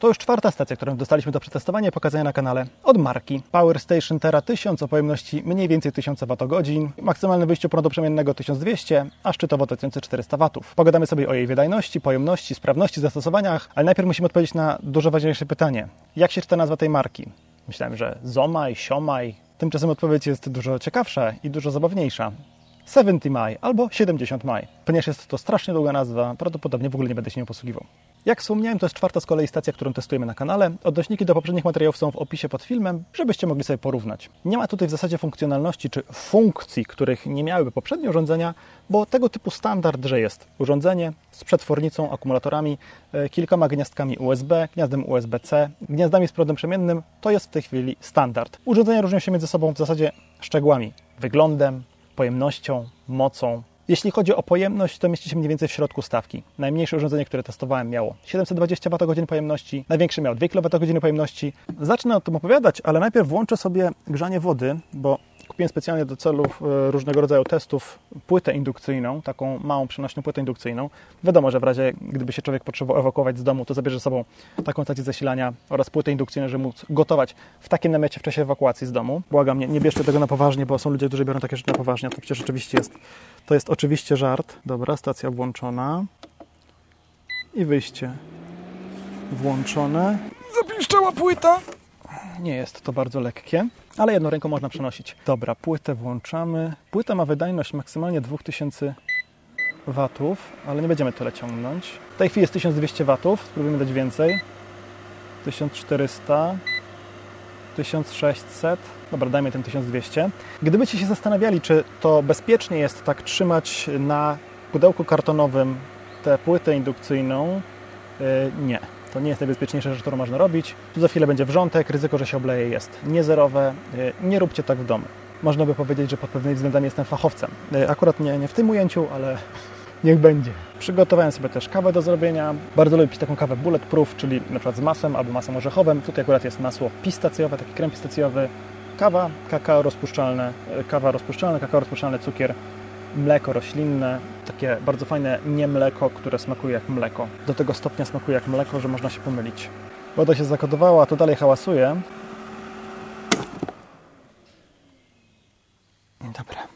To już czwarta stacja, którą dostaliśmy do przetestowania i pokazania na kanale od marki. Power Station Terra 1000 o pojemności mniej więcej 1000 Wh, maksymalne wyjście prądu przemiennego 1200, a szczytowo 1400 W. Pogadamy sobie o jej wydajności, pojemności, sprawności, zastosowaniach, ale najpierw musimy odpowiedzieć na dużo ważniejsze pytanie. Jak się czyta nazwa tej marki? Myślałem, że Zomaj, Siomaj. Tymczasem odpowiedź jest dużo ciekawsza i dużo zabawniejsza. 70 maj albo 70 maj. Ponieważ jest to strasznie długa nazwa, prawdopodobnie w ogóle nie będę się nią posługiwał. Jak wspomniałem, to jest czwarta z kolei stacja, którą testujemy na kanale. Odnośniki do poprzednich materiałów są w opisie pod filmem, żebyście mogli sobie porównać. Nie ma tutaj w zasadzie funkcjonalności czy funkcji, których nie miałyby poprzednie urządzenia, bo tego typu standard, że jest urządzenie z przetwornicą, akumulatorami, e, kilkoma gniazdkami USB, gniazdem USB-C, gniazdami z prądem przemiennym, to jest w tej chwili standard. Urządzenia różnią się między sobą w zasadzie szczegółami, wyglądem, pojemnością, mocą. Jeśli chodzi o pojemność, to mieści się mniej więcej w środku stawki. Najmniejsze urządzenie, które testowałem, miało 720 Wh pojemności, największe miało 2 kWh pojemności. Zacznę o tym opowiadać, ale najpierw włączę sobie grzanie wody, bo kupiłem specjalnie do celów e, różnego rodzaju testów płytę indukcyjną, taką małą przenośną płytę indukcyjną. Wiadomo, że w razie gdyby się człowiek potrzebował ewakuować z domu, to zabierze ze sobą taką stację zasilania oraz płytę indukcyjną, żeby móc gotować w takim namiocie w czasie ewakuacji z domu. Błagam, nie, nie bierzcie tego na poważnie, bo są ludzie, którzy biorą takie rzeczy na poważnie, to przecież oczywiście jest, to jest oczywiście żart. Dobra, stacja włączona i wyjście włączone. Zapiszczała płyta! Nie jest to bardzo lekkie, ale jedną ręką można przenosić. Dobra, płytę włączamy. Płyta ma wydajność maksymalnie 2000 watów, ale nie będziemy tyle ciągnąć. W tej chwili jest 1200 watów, spróbujemy dać więcej. 1400, 1600, dobra, dajmy ten 1200. Gdybyście się zastanawiali, czy to bezpiecznie jest tak trzymać na pudełku kartonowym tę płytę indukcyjną, yy, nie. To nie jest najbezpieczniejsza rzecz, którą można robić. Tu za chwilę będzie wrzątek, ryzyko, że się obleje jest niezerowe. Yy, nie róbcie tak w domu. Można by powiedzieć, że pod pewnymi względami jestem fachowcem. Yy, akurat nie, nie w tym ujęciu, ale niech będzie. Przygotowałem sobie też kawę do zrobienia. Bardzo lubię pić taką kawę bulletproof, czyli na przykład z masłem albo masłem orzechowym. Tutaj akurat jest masło pistacjowe, taki krem pistacjowy. Kawa, kakao rozpuszczalne, kawa rozpuszczalna, kakao rozpuszczalny, cukier, mleko roślinne, takie bardzo fajne nie mleko, które smakuje jak mleko. Do tego stopnia smakuje jak mleko, że można się pomylić. Woda się zakodowała, to dalej hałasuje. Dobra.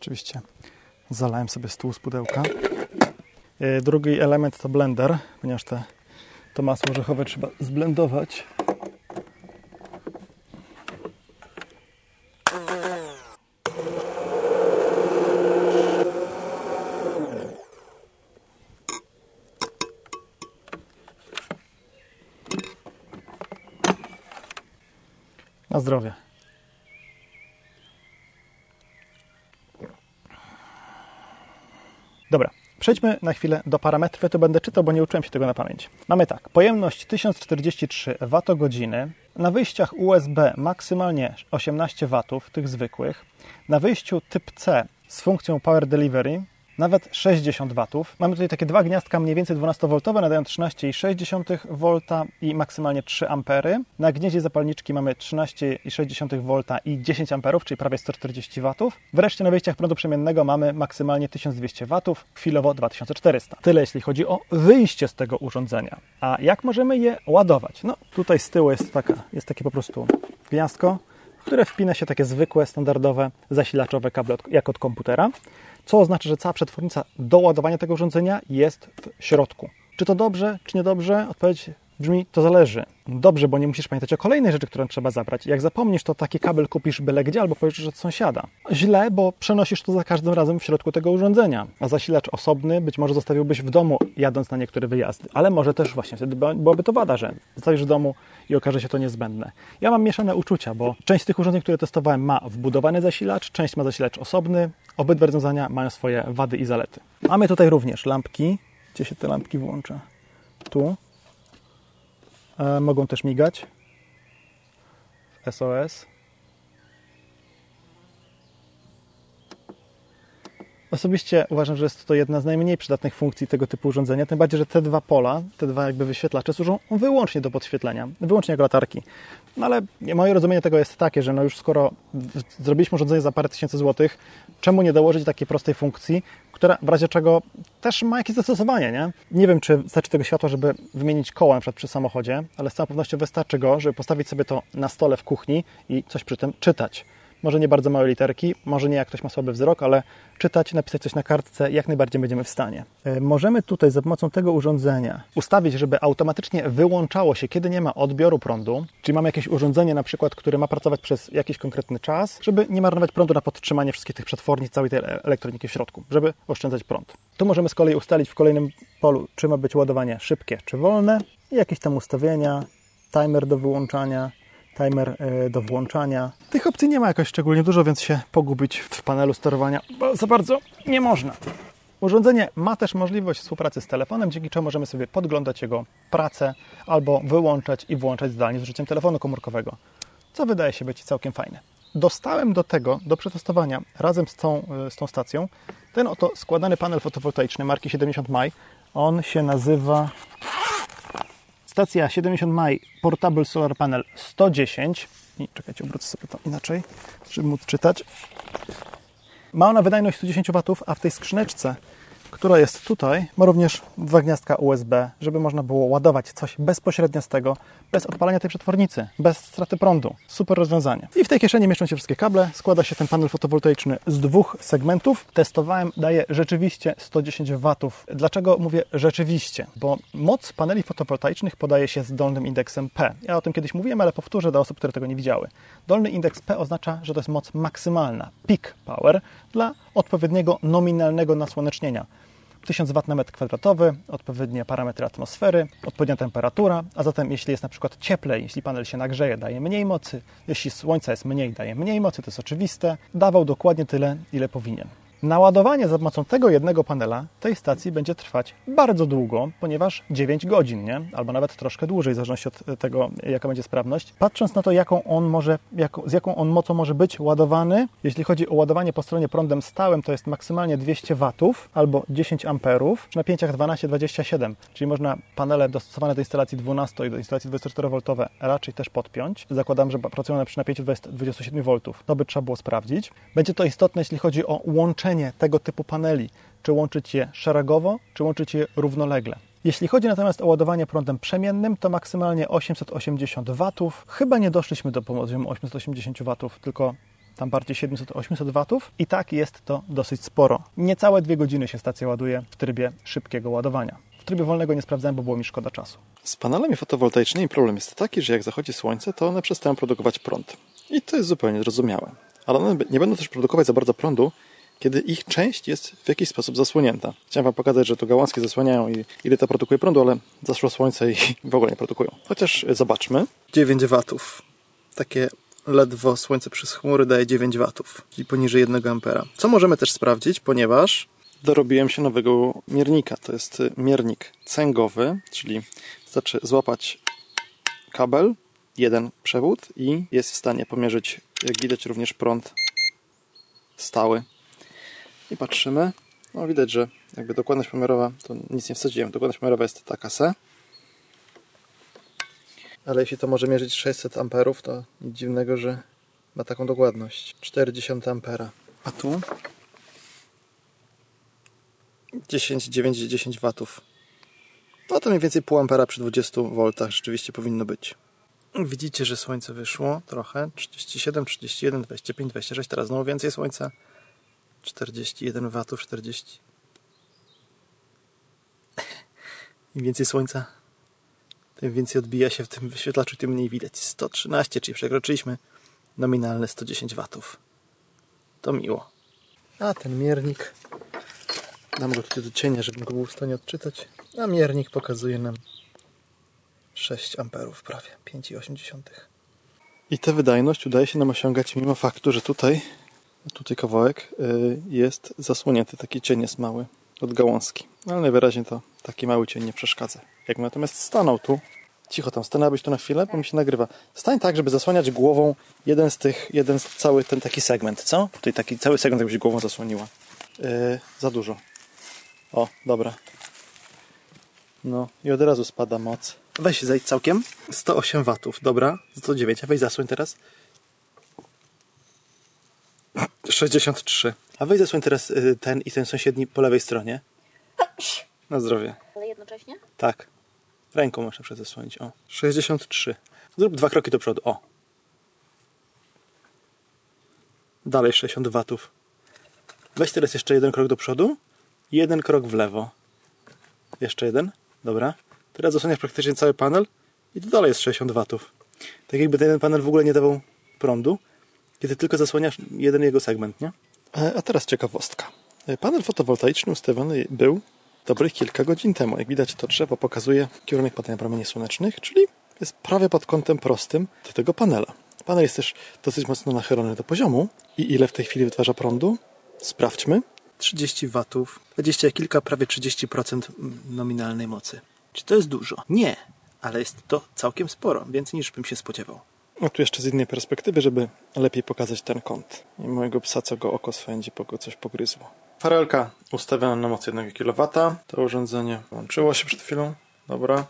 Oczywiście zalałem sobie stół z pudełka. Drugi element to blender, ponieważ te, to masło orzechowe trzeba zblendować. Na zdrowie. Dobra, Przejdźmy na chwilę do parametrów. Ja to będę czytał, bo nie uczyłem się tego na pamięć. Mamy tak, pojemność 1043 Wh, na wyjściach USB maksymalnie 18 W, tych zwykłych, na wyjściu typ C z funkcją Power Delivery nawet 60 W. Mamy tutaj takie dwa gniazdka mniej więcej 12V, nadają 13,6 V i maksymalnie 3 A. Na gnieździe zapalniczki mamy 13,6 V i 10 A, czyli prawie 140 W. Wreszcie na wyjściach prądu przemiennego mamy maksymalnie 1200 W, chwilowo 2400. Tyle jeśli chodzi o wyjście z tego urządzenia. A jak możemy je ładować? No tutaj z tyłu jest, taka, jest takie po prostu gniazdko, które wpina się takie zwykłe, standardowe, zasilaczowe kable od, jak od komputera co oznacza, że cała przetwornica do ładowania tego urządzenia jest w środku. Czy to dobrze, czy niedobrze? Odpowiedź brzmi, to zależy. Dobrze, bo nie musisz pamiętać o kolejnej rzeczy, którą trzeba zabrać. Jak zapomnisz, to taki kabel kupisz byle gdzie albo powiesz, od sąsiada. Źle, bo przenosisz to za każdym razem w środku tego urządzenia. A zasilacz osobny być może zostawiłbyś w domu, jadąc na niektóre wyjazdy. Ale może też właśnie wtedy byłaby to wada, że zostawisz w domu i okaże się to niezbędne. Ja mam mieszane uczucia, bo część tych urządzeń, które testowałem, ma wbudowany zasilacz, część ma zasilacz osobny. Obydwa rozwiązania mają swoje wady i zalety. Mamy tutaj również lampki. Gdzie się te lampki włącza? Tu mogą też migać w SOS. Osobiście uważam, że jest to jedna z najmniej przydatnych funkcji tego typu urządzenia, tym bardziej, że te dwa pola, te dwa jakby wyświetlacze służą wyłącznie do podświetlenia, wyłącznie jako latarki. No ale moje rozumienie tego jest takie, że no już skoro zrobiliśmy urządzenie za parę tysięcy złotych, czemu nie dołożyć takiej prostej funkcji, która w razie czego też ma jakieś zastosowanie, nie? Nie wiem, czy wystarczy tego światła, żeby wymienić koła na przykład przy samochodzie, ale z całą pewnością wystarczy go, żeby postawić sobie to na stole w kuchni i coś przy tym czytać. Może nie bardzo małe literki, może nie jak ktoś ma słaby wzrok, ale czytać, napisać coś na kartce jak najbardziej będziemy w stanie. E, możemy tutaj za pomocą tego urządzenia ustawić, żeby automatycznie wyłączało się, kiedy nie ma odbioru prądu, czyli mamy jakieś urządzenie na przykład, które ma pracować przez jakiś konkretny czas, żeby nie marnować prądu na podtrzymanie wszystkich tych przetworni, całej tej elektroniki w środku, żeby oszczędzać prąd. Tu możemy z kolei ustalić w kolejnym polu, czy ma być ładowanie szybkie, czy wolne i jakieś tam ustawienia, timer do wyłączania, timer e, do włączania. Tych opcji nie ma jakoś szczególnie dużo, więc się pogubić w panelu sterowania za bardzo nie można. Urządzenie ma też możliwość współpracy z telefonem, dzięki czemu możemy sobie podglądać jego pracę albo wyłączać i włączać zdalnie z użyciem telefonu komórkowego, co wydaje się być całkiem fajne. Dostałem do tego, do przetestowania razem z tą, e, z tą stacją, ten oto składany panel fotowoltaiczny marki 70 Maj. On się nazywa Stacja 70 Maj Portable Solar Panel 110. I czekajcie, obrócę sobie to inaczej, żeby móc czytać. Ma ona wydajność 110 W, a w tej skrzyneczce która jest tutaj, ma również dwa gniazdka USB, żeby można było ładować coś bezpośrednio z tego, bez odpalania tej przetwornicy, bez straty prądu. Super rozwiązanie. I w tej kieszeni mieszczą się wszystkie kable. Składa się ten panel fotowoltaiczny z dwóch segmentów. Testowałem, daje rzeczywiście 110 W. Dlaczego mówię rzeczywiście? Bo moc paneli fotowoltaicznych podaje się z dolnym indeksem P. Ja o tym kiedyś mówiłem, ale powtórzę dla osób, które tego nie widziały. Dolny indeks P oznacza, że to jest moc maksymalna, peak power, dla odpowiedniego nominalnego nasłonecznienia. 1000 W na metr kwadratowy, odpowiednie parametry atmosfery, odpowiednia temperatura, a zatem jeśli jest na przykład cieplej, jeśli panel się nagrzeje, daje mniej mocy, jeśli słońca jest mniej, daje mniej mocy, to jest oczywiste, dawał dokładnie tyle, ile powinien. Naładowanie za pomocą tego jednego panela tej stacji będzie trwać bardzo długo, ponieważ 9 godzin, nie? albo nawet troszkę dłużej, w zależności od tego, jaka będzie sprawność. Patrząc na to, jaką on może, jak, z jaką on mocą może być ładowany, jeśli chodzi o ładowanie po stronie prądem stałym, to jest maksymalnie 200 W albo 10 A przy napięciach 12-27, czyli można panele dostosowane do instalacji 12 i do instalacji 24V raczej też podpiąć. Zakładam, że pracują przy napięciu 27 V. To by trzeba było sprawdzić. Będzie to istotne, jeśli chodzi o łączenie tego typu paneli, czy łączyć je szeregowo, czy łączyć je równolegle. Jeśli chodzi natomiast o ładowanie prądem przemiennym, to maksymalnie 880 W. Chyba nie doszliśmy do poziomu 880 W, tylko tam bardziej 700-800 W i tak jest to dosyć sporo. Niecałe dwie godziny się stacja ładuje w trybie szybkiego ładowania. W trybie wolnego nie sprawdzałem, bo było mi szkoda czasu. Z panelami fotowoltaicznymi problem jest taki, że jak zachodzi słońce, to one przestają produkować prąd. I to jest zupełnie zrozumiałe. Ale one nie będą też produkować za bardzo prądu, kiedy ich część jest w jakiś sposób zasłonięta. Chciałem Wam pokazać, że to gałązki zasłaniają i ile to produkuje prądu, ale zaszło słońce i w ogóle nie produkują. Chociaż zobaczmy. 9 watów. Takie ledwo słońce przez chmury daje 9 watów, czyli poniżej 1 ampera. Co możemy też sprawdzić, ponieważ dorobiłem się nowego miernika. To jest miernik cęgowy, czyli wystarczy złapać kabel, jeden przewód i jest w stanie pomierzyć, jak widać, również prąd stały i patrzymy. No widać, że jakby dokładność pomiarowa, to nic nie wsadziłem. Dokładność pomiarowa jest taka se. Ale jeśli to może mierzyć 600 amperów, to nic dziwnego, że ma taką dokładność. 40 ampera. A tu 10, 9, 10 watów. No to mniej więcej pół ampera przy 20 V rzeczywiście powinno być. Widzicie, że słońce wyszło trochę. 37, 31, 25, 26. Teraz znowu więcej słońca. 41 watów, 40. Im więcej słońca, tym więcej odbija się w tym wyświetlaczu, tym mniej widać. 113, czyli przekroczyliśmy nominalne 110 watów. To miło. A ten miernik, dam go tutaj do cienia, żebym go był w stanie odczytać. A miernik pokazuje nam 6 amperów prawie, 5,8. I tę wydajność udaje się nam osiągać mimo faktu, że tutaj tutaj kawałek y, jest zasłonięty, taki cień jest mały od gałązki. Ale najwyraźniej to taki mały cień nie przeszkadza. Jak natomiast stanął tu, cicho tam, stanęłabyś tu na chwilę, bo mi się nagrywa. Stań tak, żeby zasłaniać głową jeden z tych, jeden z cały ten taki segment, co? Tutaj taki cały segment jakbyś głową zasłoniła. Yy, za dużo. O, dobra. No i od razu spada moc. Weź zejdź całkiem. 108 watów, dobra. 109, a weź zasłoń teraz. 63. A weź zasłoń teraz y, ten i ten sąsiedni po lewej stronie. Na zdrowie. Ale jednocześnie? Tak. Ręką muszę przezesłonić. O. 63. Zrób dwa kroki do przodu. O. Dalej 60 watów. Weź teraz jeszcze jeden krok do przodu. Jeden krok w lewo. Jeszcze jeden. Dobra. Teraz zasłaniasz praktycznie cały panel i tu dalej jest 60 watów. Tak jakby ten panel w ogóle nie dawał prądu, kiedy tylko zasłaniasz jeden jego segment, nie? E, A teraz ciekawostka. E, Panel fotowoltaiczny ustawiony był dobrych kilka godzin temu. Jak widać, to drzewo pokazuje kierunek padania promieni słonecznych, czyli jest prawie pod kątem prostym do tego panela. Panel jest też dosyć mocno nachylony do poziomu. I ile w tej chwili wytwarza prądu? Sprawdźmy. 30 watów, 20 kilka, prawie 30% nominalnej mocy. Czy to jest dużo? Nie, ale jest to całkiem sporo, więcej niż bym się spodziewał. No tu jeszcze z innej perspektywy, żeby lepiej pokazać ten kąt. I mojego psa, co go oko swędzi, bo go coś pogryzło. Farelka ustawiona na moc 1 kW. To urządzenie włączyło się przed chwilą. Dobra.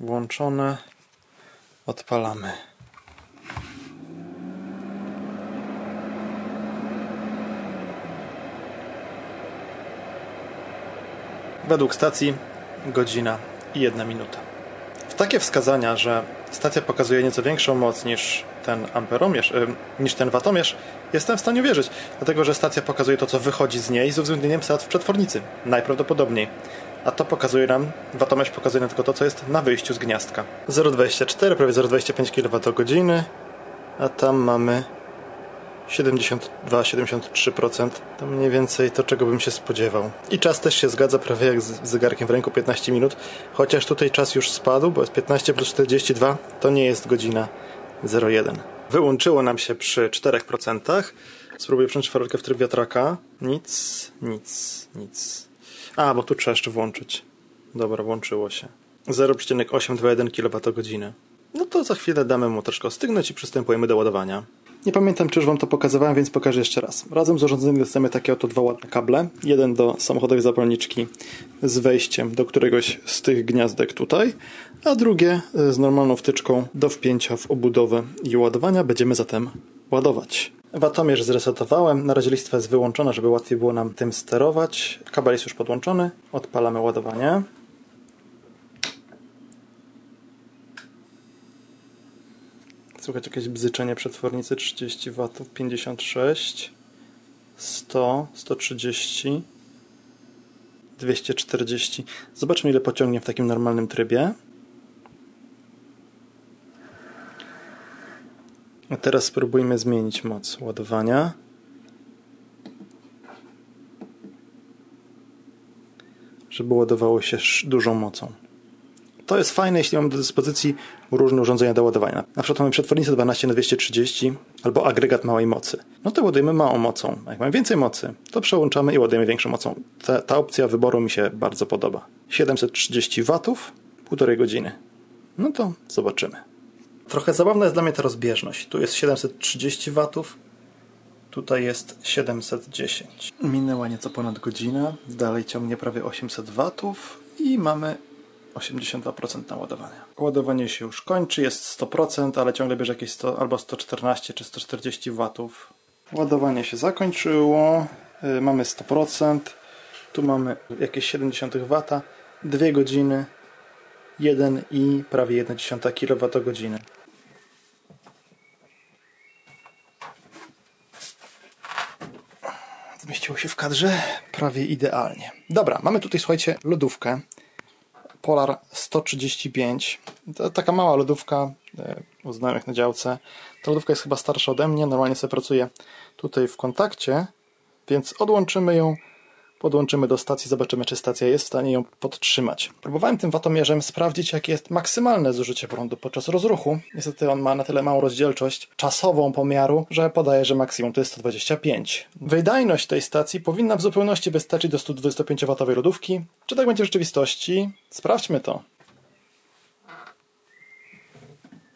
Włączone. Odpalamy. Według stacji godzina i jedna minuta. Takie wskazania, że stacja pokazuje nieco większą moc niż ten amperomierz, niż ten watomierz, jestem w stanie wierzyć, dlatego że stacja pokazuje to, co wychodzi z niej z uwzględnieniem sat w przetwornicy. Najprawdopodobniej. A to pokazuje nam, watomierz pokazuje nam tylko to, co jest na wyjściu z gniazdka. 0,24, prawie 0,25 kWh, a tam mamy 72-73%. To mniej więcej to, czego bym się spodziewał. I czas też się zgadza, prawie jak z zegarkiem w ręku 15 minut. Chociaż tutaj czas już spadł, bo jest 15 plus 42, to nie jest godzina 01. Wyłączyło nam się przy 4%. Spróbuję przełączyć farelkę w tryb wiatraka. Nic, nic, nic. A, bo tu trzeba jeszcze włączyć. Dobra, włączyło się. 0,821 kWh. No to za chwilę damy mu troszkę ostygnąć i przystępujemy do ładowania. Nie pamiętam, czy już Wam to pokazywałem, więc pokażę jeszcze raz. Razem z urządzeniem dostajemy takie oto dwa ładne kable. Jeden do samochodowej zapalniczki z wejściem do któregoś z tych gniazdek tutaj, a drugie z normalną wtyczką do wpięcia w obudowę i ładowania. Będziemy zatem ładować. Watomierz zresetowałem. Na razie listwa jest wyłączona, żeby łatwiej było nam tym sterować. Kabel jest już podłączony. Odpalamy ładowanie. Słychać jakieś bzyczenie przetwornicy 30 W, 56, 100, 130, 240. Zobaczmy ile pociągnie w takim normalnym trybie. A teraz spróbujmy zmienić moc ładowania. Żeby ładowało się dużą mocą. To jest fajne, jeśli mamy do dyspozycji różne urządzenia do ładowania. Na przykład mamy przetwornicę 12 na 230 albo agregat małej mocy. No to ładujemy małą mocą. A jak mamy więcej mocy, to przełączamy i ładujemy większą mocą. Ta, ta opcja wyboru mi się bardzo podoba. 730 W, półtorej godziny. No to zobaczymy. Trochę zabawna jest dla mnie ta rozbieżność. Tu jest 730 W, tutaj jest 710. Minęła nieco ponad godzina, dalej ciągnie prawie 800 W i mamy 82% naładowania. Ładowanie się już kończy, jest 100%, ale ciągle bierze jakieś 100, albo 114 czy 140 W. Ładowanie się zakończyło, yy, mamy 100%, tu mamy jakieś 70 W, 2 godziny, 1 i prawie 1,1 kWh. Zmieściło się w kadrze prawie idealnie. Dobra, mamy tutaj, słuchajcie, lodówkę. Polar 135. To taka mała lodówka u znajomych na działce. Ta lodówka jest chyba starsza ode mnie. Normalnie sobie pracuję tutaj w kontakcie, więc odłączymy ją, podłączymy do stacji, zobaczymy, czy stacja jest w stanie ją podtrzymać. Próbowałem tym watomierzem sprawdzić, jakie jest maksymalne zużycie prądu podczas rozruchu. Niestety on ma na tyle małą rozdzielczość czasową pomiaru, że podaje, że maksimum to jest 125. Wydajność tej stacji powinna w zupełności wystarczyć do 125W lodówki. Czy tak będzie w rzeczywistości? Sprawdźmy to.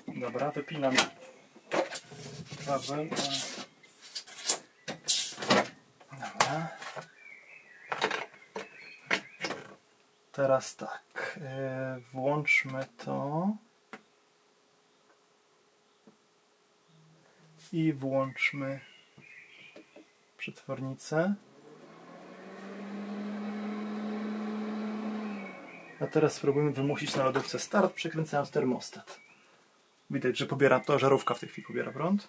Dobra, wypinam kabel. Dobra. Teraz tak, yy, włączmy to. I włączmy przetwornicę. A teraz spróbujmy wymusić na lodówce start, przekręcając termostat. Widać, że pobiera to, żarówka w tej chwili pobiera prąd.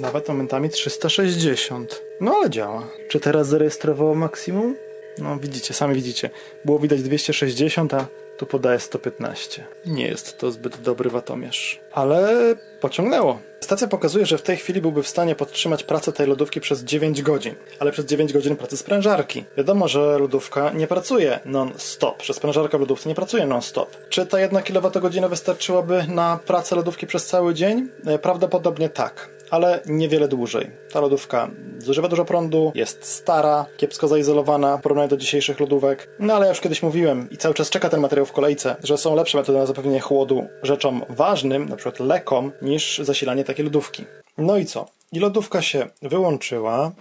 Nawet momentami 360. No ale działa. Czy teraz zarejestrowało maksimum? No widzicie, sami widzicie. Było widać 260, a tu podaje 115. Nie jest to zbyt dobry watomierz. Ale pociągnęło. Stacja pokazuje, że w tej chwili byłby w stanie podtrzymać pracę tej lodówki przez 9 godzin, ale przez 9 godzin pracy sprężarki. Wiadomo, że lodówka nie pracuje non-stop, że sprężarka w lodówce nie pracuje non-stop. Czy ta 1 kWh wystarczyłaby na pracę lodówki przez cały dzień? E, prawdopodobnie tak ale niewiele dłużej. Ta lodówka zużywa dużo prądu, jest stara, kiepsko zaizolowana w porównaniu do dzisiejszych lodówek. No ale ja już kiedyś mówiłem i cały czas czeka ten materiał w kolejce, że są lepsze metody na zapewnienie chłodu rzeczom ważnym, na przykład lekom, niż zasilanie takiej lodówki. No i co? I lodówka się wyłączyła,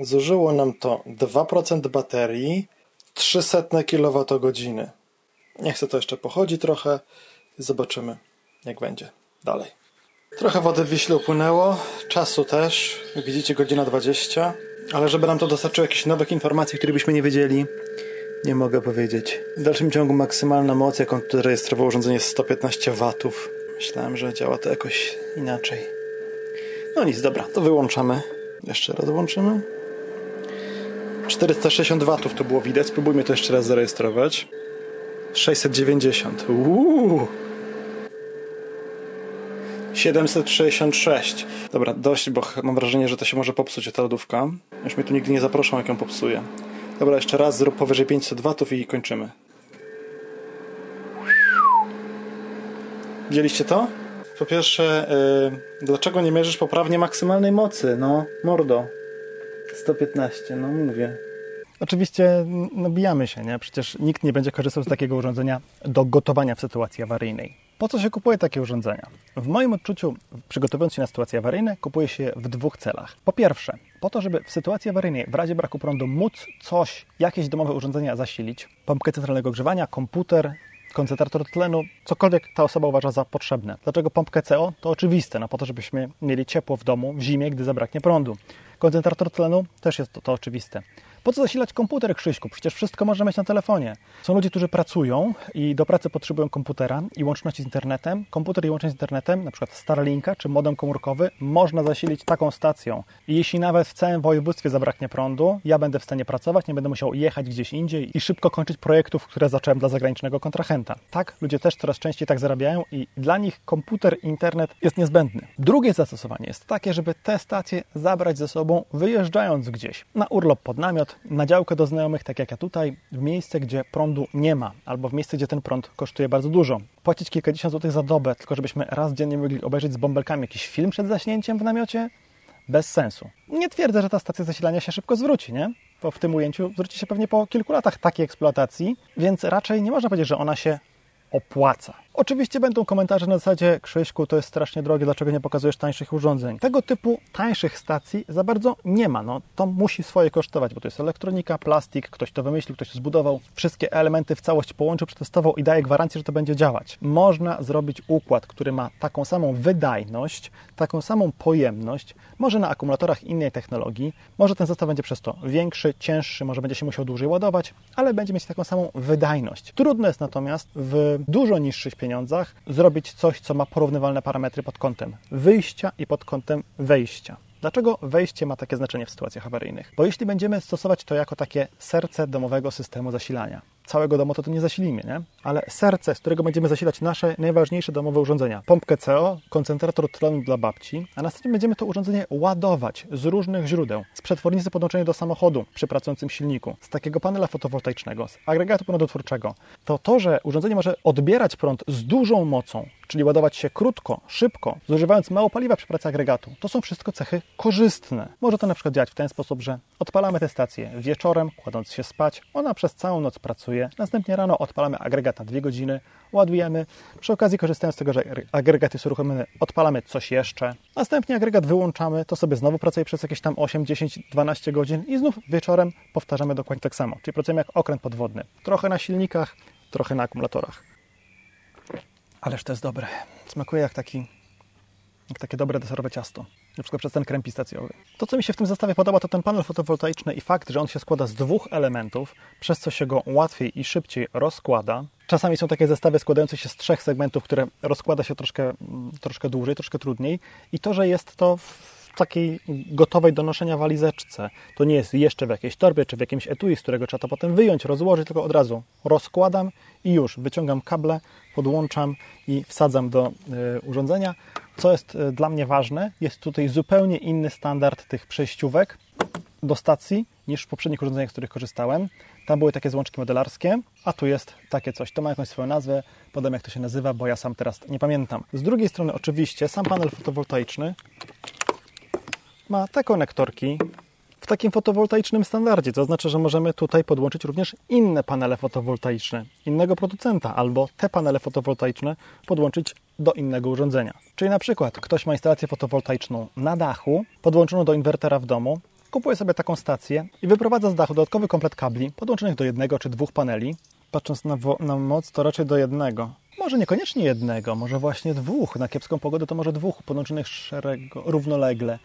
zużyło nam to 2% baterii, 300 kWh. Niech se to jeszcze pochodzi trochę zobaczymy, jak będzie dalej. Trochę wody w Wiśle upłynęło, czasu też, widzicie godzina 20, ale żeby nam to dostarczyło jakichś nowych informacji, które byśmy nie wiedzieli, nie mogę powiedzieć. W dalszym ciągu maksymalna moc, jaką tutaj rejestrowało urządzenie jest 115 W. Myślałem, że działa to jakoś inaczej. No nic, dobra, to wyłączamy. Jeszcze raz włączymy. 460 W to było widać, spróbujmy to jeszcze raz zarejestrować. 690. Uuu. 766. Dobra, dość, bo mam wrażenie, że to się może popsuć ta lodówka. Już mnie tu nigdy nie zaproszą, jak ją popsuję. Dobra, jeszcze raz zrób powyżej 500 watów i kończymy. Widzieliście to? Po pierwsze, yy, dlaczego nie mierzysz poprawnie maksymalnej mocy? No, mordo. 115, no mówię. Oczywiście nabijamy się, nie? Przecież nikt nie będzie korzystał z takiego urządzenia do gotowania w sytuacji awaryjnej. Po co się kupuje takie urządzenia? W moim odczuciu, przygotowując się na sytuacje awaryjne, kupuje się w dwóch celach. Po pierwsze, po to, żeby w sytuacji awaryjnej, w razie braku prądu, móc coś, jakieś domowe urządzenia zasilić, pompkę centralnego ogrzewania, komputer, koncentrator tlenu, cokolwiek ta osoba uważa za potrzebne. Dlaczego pompkę CO? To oczywiste, no po to, żebyśmy mieli ciepło w domu w zimie, gdy zabraknie prądu. Koncentrator tlenu też jest to, to oczywiste. Po co zasilać komputer, Krzyśku? Przecież wszystko można mieć na telefonie. Są ludzie, którzy pracują i do pracy potrzebują komputera i łączności z internetem. Komputer i łączność z internetem, na przykład Starlinka czy modem komórkowy, można zasilić taką stacją. I jeśli nawet w całym województwie zabraknie prądu, ja będę w stanie pracować, nie będę musiał jechać gdzieś indziej i szybko kończyć projektów, które zacząłem dla zagranicznego kontrahenta. Tak, ludzie też coraz częściej tak zarabiają i dla nich komputer internet jest niezbędny. Drugie zastosowanie jest takie, żeby te stacje zabrać ze sobą, wyjeżdżając gdzieś na urlop pod namiot, na działkę do znajomych, tak jak ja tutaj, w miejsce, gdzie prądu nie ma, albo w miejsce, gdzie ten prąd kosztuje bardzo dużo. Płacić kilkadziesiąt złotych za dobę, tylko żebyśmy raz dziennie mogli obejrzeć z bąbelkami jakiś film przed zaśnięciem w namiocie? Bez sensu. Nie twierdzę, że ta stacja zasilania się szybko zwróci, nie? Bo w tym ujęciu zwróci się pewnie po kilku latach takiej eksploatacji, więc raczej nie można powiedzieć, że ona się opłaca. Oczywiście będą komentarze na zasadzie Krzyśku, to jest strasznie drogie, dlaczego nie pokazujesz tańszych urządzeń? Tego typu tańszych stacji za bardzo nie ma. No, to musi swoje kosztować, bo to jest elektronika, plastik, ktoś to wymyślił, ktoś to zbudował, wszystkie elementy w całość połączył, przetestował i daje gwarancję, że to będzie działać. Można zrobić układ, który ma taką samą wydajność, taką samą pojemność, może na akumulatorach innej technologii, może ten zestaw będzie przez to większy, cięższy, może będzie się musiał dłużej ładować, ale będzie mieć taką samą wydajność. Trudno jest natomiast w dużo niższych pieniądzach zrobić coś, co ma porównywalne parametry pod kątem wyjścia i pod kątem wejścia. Dlaczego wejście ma takie znaczenie w sytuacjach awaryjnych? Bo jeśli będziemy stosować to jako takie serce domowego systemu zasilania, całego domu to, to nie zasilimy, nie? Ale serce, z którego będziemy zasilać nasze najważniejsze domowe urządzenia. Pompkę CO, koncentrator tlenu dla babci, a następnie będziemy to urządzenie ładować z różnych źródeł. Z przetwornicy podłączonej do samochodu przy pracującym silniku, z takiego panela fotowoltaicznego, z agregatu prądotwórczego. To to, że urządzenie może odbierać prąd z dużą mocą, czyli ładować się krótko, szybko, zużywając mało paliwa przy pracy agregatu, to są wszystko cechy korzystne. Może to na przykład działać w ten sposób, że odpalamy tę stację wieczorem, kładąc się spać, ona przez całą noc pracuje, pracuje. Następnie rano odpalamy agregat na 2 godziny, ładujemy. Przy okazji, korzystając z tego, że agregat jest uruchomiony, odpalamy coś jeszcze. Następnie agregat wyłączamy, to sobie znowu pracuje przez jakieś tam 8, 10, 12 godzin i znów wieczorem powtarzamy dokładnie tak samo. Czyli pracujemy jak okręt podwodny. Trochę na silnikach, trochę na akumulatorach. Ależ to jest dobre. Smakuje jak taki jak takie dobre deserowe ciasto. Na przykład przez ten krem pistacjowy. To, co mi się w tym zestawie podoba, to ten panel fotowoltaiczny i fakt, że on się składa z dwóch elementów, przez co się go łatwiej i szybciej rozkłada. Czasami są takie zestawy składające się z trzech segmentów, które rozkłada się troszkę, troszkę dłużej, troszkę trudniej. I to, że jest to takiej gotowej do noszenia walizeczce. To nie jest jeszcze w jakiejś torbie czy w jakimś etui, z którego trzeba to potem wyjąć, rozłożyć, tylko od razu rozkładam i już wyciągam kable, podłączam i wsadzam do y, urządzenia. Co jest y, dla mnie ważne, jest tutaj zupełnie inny standard tych przejściówek do stacji niż w poprzednich urządzeniach, z których korzystałem. Tam były takie złączki modelarskie, a tu jest takie coś. To ma jakąś swoją nazwę, podam jak to się nazywa, bo ja sam teraz nie pamiętam. Z drugiej strony oczywiście sam panel fotowoltaiczny ma te konektorki w takim fotowoltaicznym standardzie. To znaczy, że możemy tutaj podłączyć również inne panele fotowoltaiczne innego producenta albo te panele fotowoltaiczne podłączyć do innego urządzenia. Czyli na przykład ktoś ma instalację fotowoltaiczną na dachu, podłączoną do inwertera w domu, kupuje sobie taką stację i wyprowadza z dachu dodatkowy komplet kabli podłączonych do jednego czy dwóch paneli. Patrząc na, na moc, to raczej do jednego. Może niekoniecznie jednego, może właśnie dwóch. Na kiepską pogodę to może dwóch podłączonych szerego, równolegle.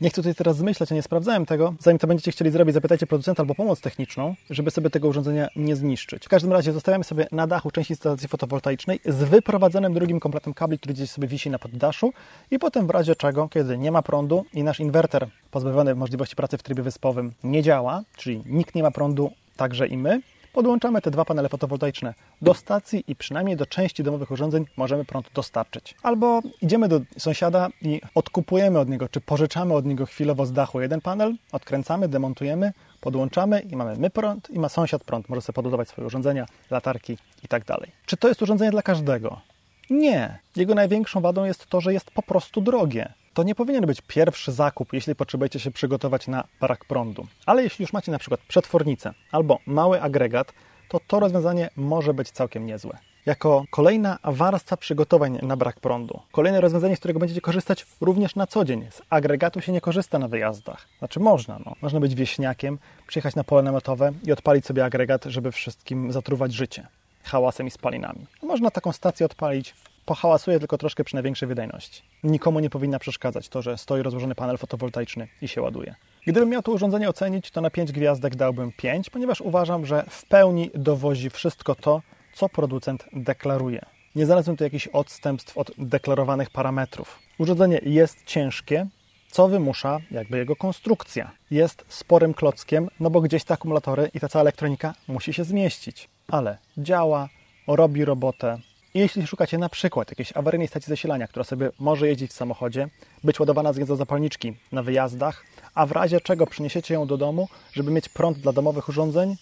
Nie chcę tutaj teraz zmyślać, ja nie sprawdzałem tego. Zanim to będziecie chcieli zrobić, zapytajcie producenta albo pomoc techniczną, żeby sobie tego urządzenia nie zniszczyć. W każdym razie zostawiamy sobie na dachu część instalacji fotowoltaicznej z wyprowadzonym drugim kompletem kabli, który gdzieś sobie wisi na poddaszu i potem w razie czego, kiedy nie ma prądu i nasz inwerter pozbawiony możliwości pracy w trybie wyspowym nie działa, czyli nikt nie ma prądu, także i my, podłączamy te dwa panele fotowoltaiczne do stacji i przynajmniej do części domowych urządzeń możemy prąd dostarczyć. Albo idziemy do sąsiada i odkupujemy od niego, czy pożyczamy od niego chwilowo z dachu jeden panel, odkręcamy, demontujemy, podłączamy i mamy my prąd i ma sąsiad prąd. Może sobie podładować swoje urządzenia, latarki i tak dalej. Czy to jest urządzenie dla każdego? Nie. Jego największą wadą jest to, że jest po prostu drogie to nie powinien być pierwszy zakup, jeśli potrzebujecie się przygotować na brak prądu. Ale jeśli już macie na przykład przetwornicę albo mały agregat, to to rozwiązanie może być całkiem niezłe. Jako kolejna warstwa przygotowań na brak prądu. Kolejne rozwiązanie, z którego będziecie korzystać również na co dzień. Z agregatu się nie korzysta na wyjazdach. Znaczy można, no. Można być wieśniakiem, przyjechać na pole namiotowe i odpalić sobie agregat, żeby wszystkim zatruwać życie hałasem i spalinami. Można taką stację odpalić pohałasuje tylko troszkę przy największej wydajności. Nikomu nie powinna przeszkadzać to, że stoi rozłożony panel fotowoltaiczny i się ładuje. Gdybym miał to urządzenie ocenić, to na 5 gwiazdek dałbym 5, ponieważ uważam, że w pełni dowozi wszystko to, co producent deklaruje. Nie znalazłem tu jakichś odstępstw od deklarowanych parametrów. Urządzenie jest ciężkie, co wymusza jakby jego konstrukcja. Jest sporym klockiem, no bo gdzieś te akumulatory i ta cała elektronika musi się zmieścić. Ale działa, robi robotę, jeśli szukacie na przykład jakiejś awaryjnej stacji zasilania, która sobie może jeździć w samochodzie, być ładowana z gniazdozapalniczki na wyjazdach, a w razie czego przyniesiecie ją do domu, żeby mieć prąd dla domowych urządzeń,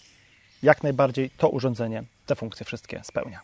jak najbardziej to urządzenie te funkcje wszystkie spełnia.